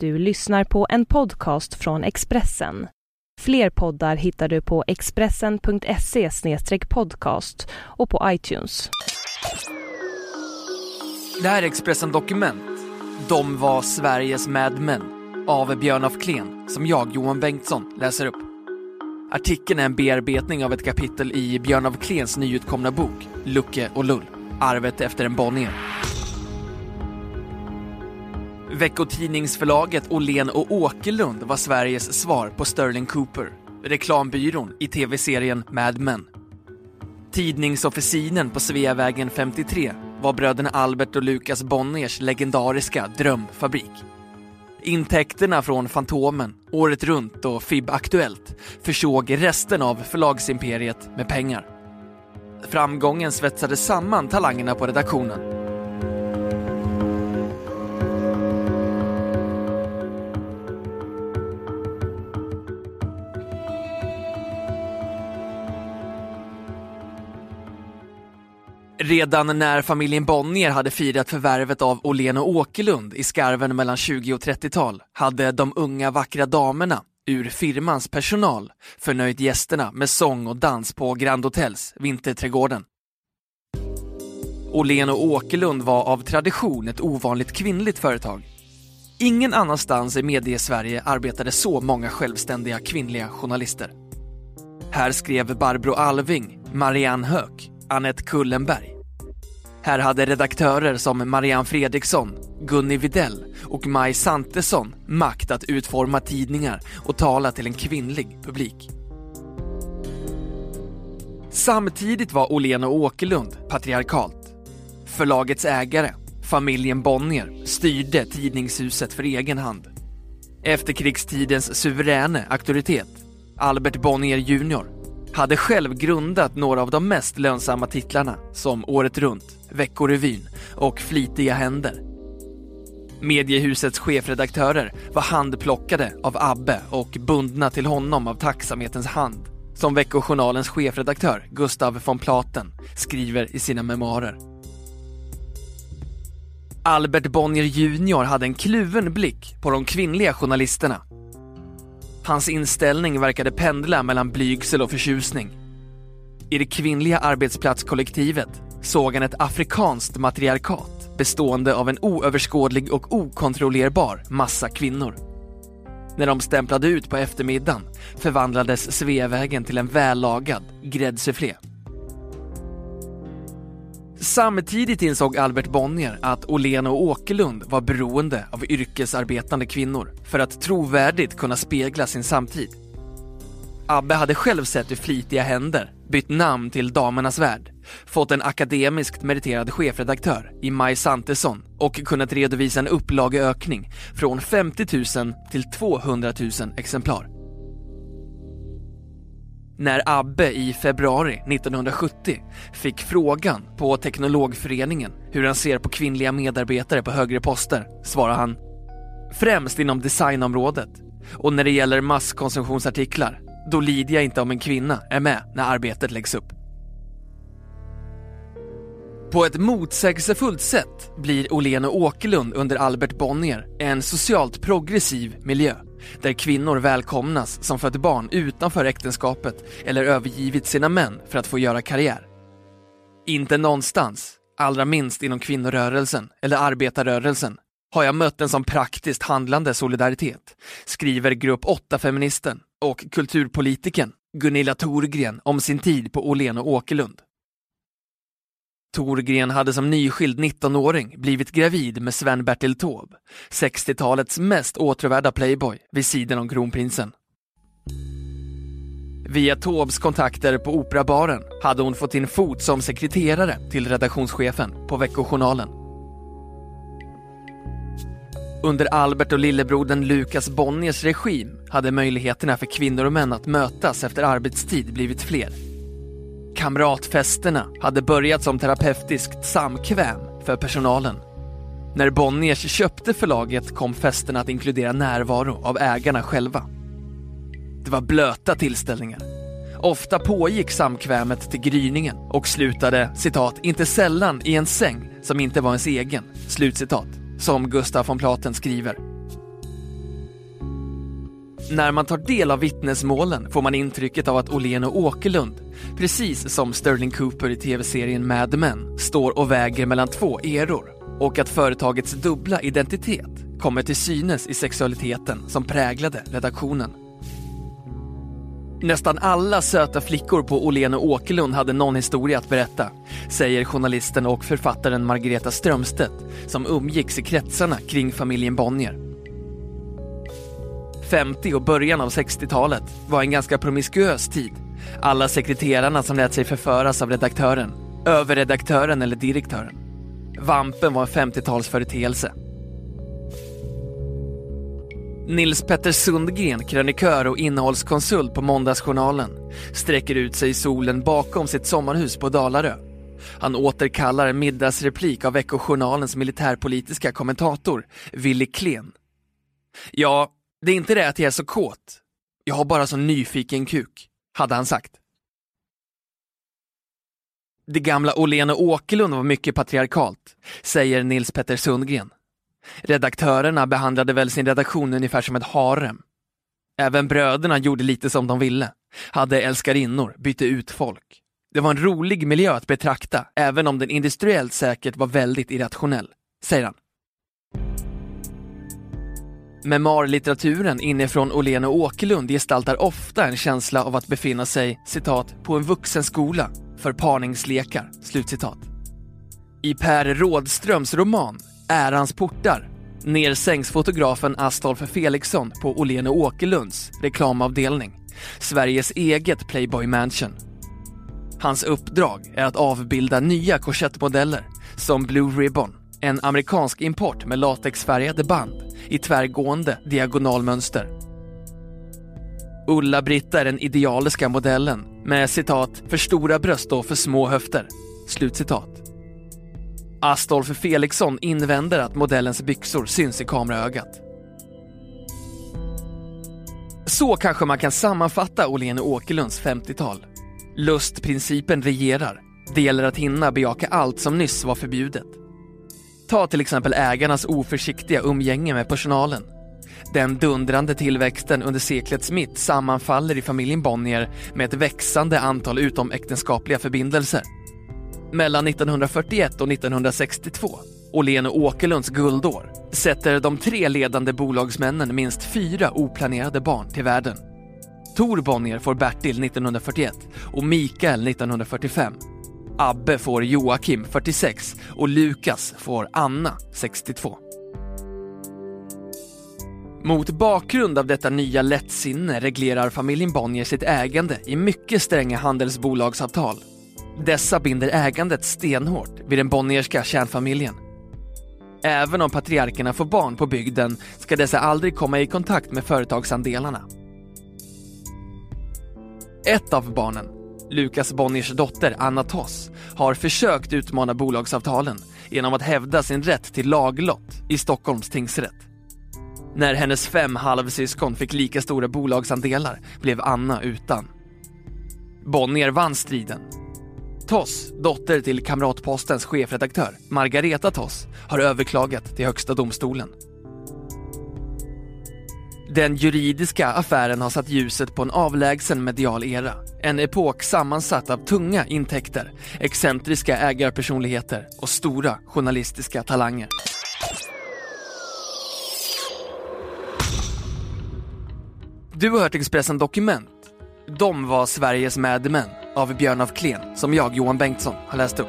Du lyssnar på en podcast från Expressen. Fler poddar hittar du på expressen.se podcast och på iTunes. Det här är Expressen Dokument. De var Sveriges Mad Men av Björn af Kleen som jag, Johan Bengtsson, läser upp. Artikeln är en bearbetning av ett kapitel i Björn af Kleens nyutkomna bok Lucke och Lull, arvet efter en Bonnier. Veckotidningsförlaget Åhlén och Åkerlund var Sveriges svar på Sterling Cooper, reklambyrån i tv-serien Mad Men. Tidningsofficinen på Sveavägen 53 var bröderna Albert och Lukas Bonniers legendariska drömfabrik. Intäkterna från Fantomen, Året Runt och FIB Aktuellt försåg resten av förlagsimperiet med pengar. Framgången svetsade samman talangerna på redaktionen Redan när familjen Bonnier hade firat förvärvet av Åhlén och Åkerlund i skarven mellan 20 och 30-tal hade de unga vackra damerna ur firmans personal förnöjt gästerna med sång och dans på Grand Hotels Vinterträdgården. Åhlén och Åkerlund var av tradition ett ovanligt kvinnligt företag. Ingen annanstans i medie-Sverige arbetade så många självständiga kvinnliga journalister. Här skrev Barbro Alving, Marianne Höök, Annette Kullenberg. Här hade redaktörer som Marianne Fredriksson, Gunni Videll och Maj Santesson makt att utforma tidningar och tala till en kvinnlig publik. Samtidigt var Åhlén och Åkerlund patriarkalt. Förlagets ägare, familjen Bonnier, styrde tidningshuset för egen hand. Efterkrigstidens suveräne auktoritet, Albert Bonnier Jr, hade själv grundat några av de mest lönsamma titlarna som Året Runt, Veckorevyn och Flitiga händer. Mediehusets chefredaktörer var handplockade av Abbe och bundna till honom av tacksamhetens hand, som Veckojournalens chefredaktör Gustav von Platen skriver i sina memoarer. Albert Bonnier Jr hade en kluven blick på de kvinnliga journalisterna Hans inställning verkade pendla mellan blygsel och förtjusning. I det kvinnliga arbetsplatskollektivet såg han ett afrikanskt matriarkat bestående av en oöverskådlig och okontrollerbar massa kvinnor. När de stämplade ut på eftermiddagen förvandlades Sveavägen till en vällagad gräddsufflé. Samtidigt insåg Albert Bonnier att Åhlén och Åkerlund var beroende av yrkesarbetande kvinnor för att trovärdigt kunna spegla sin samtid. Abbe hade själv sett hur flitiga händer bytt namn till Damernas Värld, fått en akademiskt meriterad chefredaktör i Maj Santesson och kunnat redovisa en upplageökning från 50 000 till 200 000 exemplar. När Abbe i februari 1970 fick frågan på Teknologföreningen hur han ser på kvinnliga medarbetare på högre poster svarade han Främst inom designområdet och när det gäller masskonsumtionsartiklar då lider jag inte om en kvinna är med när arbetet läggs upp. På ett motsägelsefullt sätt blir Åhlén och Åkerlund under Albert Bonnier en socialt progressiv miljö där kvinnor välkomnas som fött barn utanför äktenskapet eller övergivit sina män för att få göra karriär. Inte någonstans, allra minst inom kvinnorörelsen eller arbetarrörelsen, har jag mött en sån praktiskt handlande solidaritet, skriver Grupp 8-feministen och kulturpolitiken Gunilla Thorgren om sin tid på Åhlén och Åkerlund. Torgren hade som nyskild 19-åring blivit gravid med Sven-Bertil Taube, 60-talets mest åtråvärda playboy vid sidan om kronprinsen. Via Taubes kontakter på Operabaren hade hon fått in fot som sekreterare till redaktionschefen på Veckojournalen. Under Albert och lillebrodern Lukas Bonniers regim hade möjligheterna för kvinnor och män att mötas efter arbetstid blivit fler. Kamratfesterna hade börjat som terapeutiskt samkväm för personalen. När Bonniers köpte förlaget kom festerna att inkludera närvaro av ägarna själva. Det var blöta tillställningar. Ofta pågick samkvämet till gryningen och slutade citat inte sällan i en säng som inte var ens egen, slutcitat, som Gustaf von Platen skriver. När man tar del av vittnesmålen får man intrycket av att Åhlén och Åkerlund, precis som Sterling Cooper i tv-serien Mad Men, står och väger mellan två eror och att företagets dubbla identitet kommer till synes i sexualiteten som präglade redaktionen. Nästan alla söta flickor på Åhlén och Åkerlund hade någon historia att berätta, säger journalisten och författaren Margareta Strömstedt som umgicks i kretsarna kring familjen Bonnier. 50 och början av 60-talet var en ganska promiskuös tid. Alla sekreterarna som lät sig förföras av redaktören, överredaktören eller direktören. Vampen var en 50-talsföreteelse. Nils Petter Sundgren, krönikör och innehållskonsult på Måndagsjournalen, sträcker ut sig i solen bakom sitt sommarhus på Dalarö. Han återkallar en middagsreplik av Veckojournalens militärpolitiska kommentator, Willy Klen. Ja, det är inte det att jag är så kåt. Jag har bara så nyfiken kuk, hade han sagt. Det gamla Åhlén och Åkerlund var mycket patriarkalt, säger Nils Petter Sundgren. Redaktörerna behandlade väl sin redaktion ungefär som ett harem. Även bröderna gjorde lite som de ville, hade älskarinnor, bytte ut folk. Det var en rolig miljö att betrakta, även om den industriellt säkert var väldigt irrationell, säger han. Memoarlitteraturen inifrån Åhlén och Åkerlund gestaltar ofta en känsla av att befinna sig, citat, på en vuxenskola för parningslekar, slutcitat. I Per Rådströms roman Ärans portar nersänks fotografen Astolf Felixson på Åhlén och Åkerlunds reklamavdelning, Sveriges eget Playboy Mansion. Hans uppdrag är att avbilda nya korsettmodeller som Blue Ribbon, en amerikansk import med latexfärgade band i tvärgående diagonalmönster. Ulla-Britta är den idealiska modellen med citat “för stora bröst och för små höfter”. Slutcitat. Astolf Felixson invänder att modellens byxor syns i kameraögat. Så kanske man kan sammanfatta Åhlén Åkerlunds 50-tal. Lustprincipen regerar. Det gäller att hinna bejaka allt som nyss var förbjudet. Ta till exempel ägarnas oförsiktiga umgänge med personalen. Den dundrande tillväxten under seklets mitt sammanfaller i familjen Bonnier med ett växande antal utomäktenskapliga förbindelser. Mellan 1941 och 1962, Åhlén och Åkerlunds guldår, sätter de tre ledande bolagsmännen minst fyra oplanerade barn till världen. Tor Bonnier får Bertil 1941 och Mikael 1945 Abbe får Joakim 46 och Lukas får Anna 62. Mot bakgrund av detta nya lättsinne reglerar familjen Bonnier sitt ägande i mycket stränga handelsbolagsavtal. Dessa binder ägandet stenhårt vid den Bonnierska kärnfamiljen. Även om patriarkerna får barn på bygden ska dessa aldrig komma i kontakt med företagsandelarna. Ett av barnen, Lukas Bonniers dotter Anna Toss har försökt utmana bolagsavtalen genom att hävda sin rätt till laglott i Stockholms tingsrätt. När hennes fem halvsyskon fick lika stora bolagsandelar blev Anna utan. Bonnier vann striden. Toss, dotter till Kamratpostens chefredaktör Margareta Toss, har överklagat till Högsta domstolen. Den juridiska affären har satt ljuset på en avlägsen medial era. En epok sammansatt av tunga intäkter, excentriska ägarpersonligheter och stora journalistiska talanger. Du har hört Expressen Dokument. De var Sveriges Mad Men av Björn af Kleen som jag, Johan Bengtsson, har läst upp.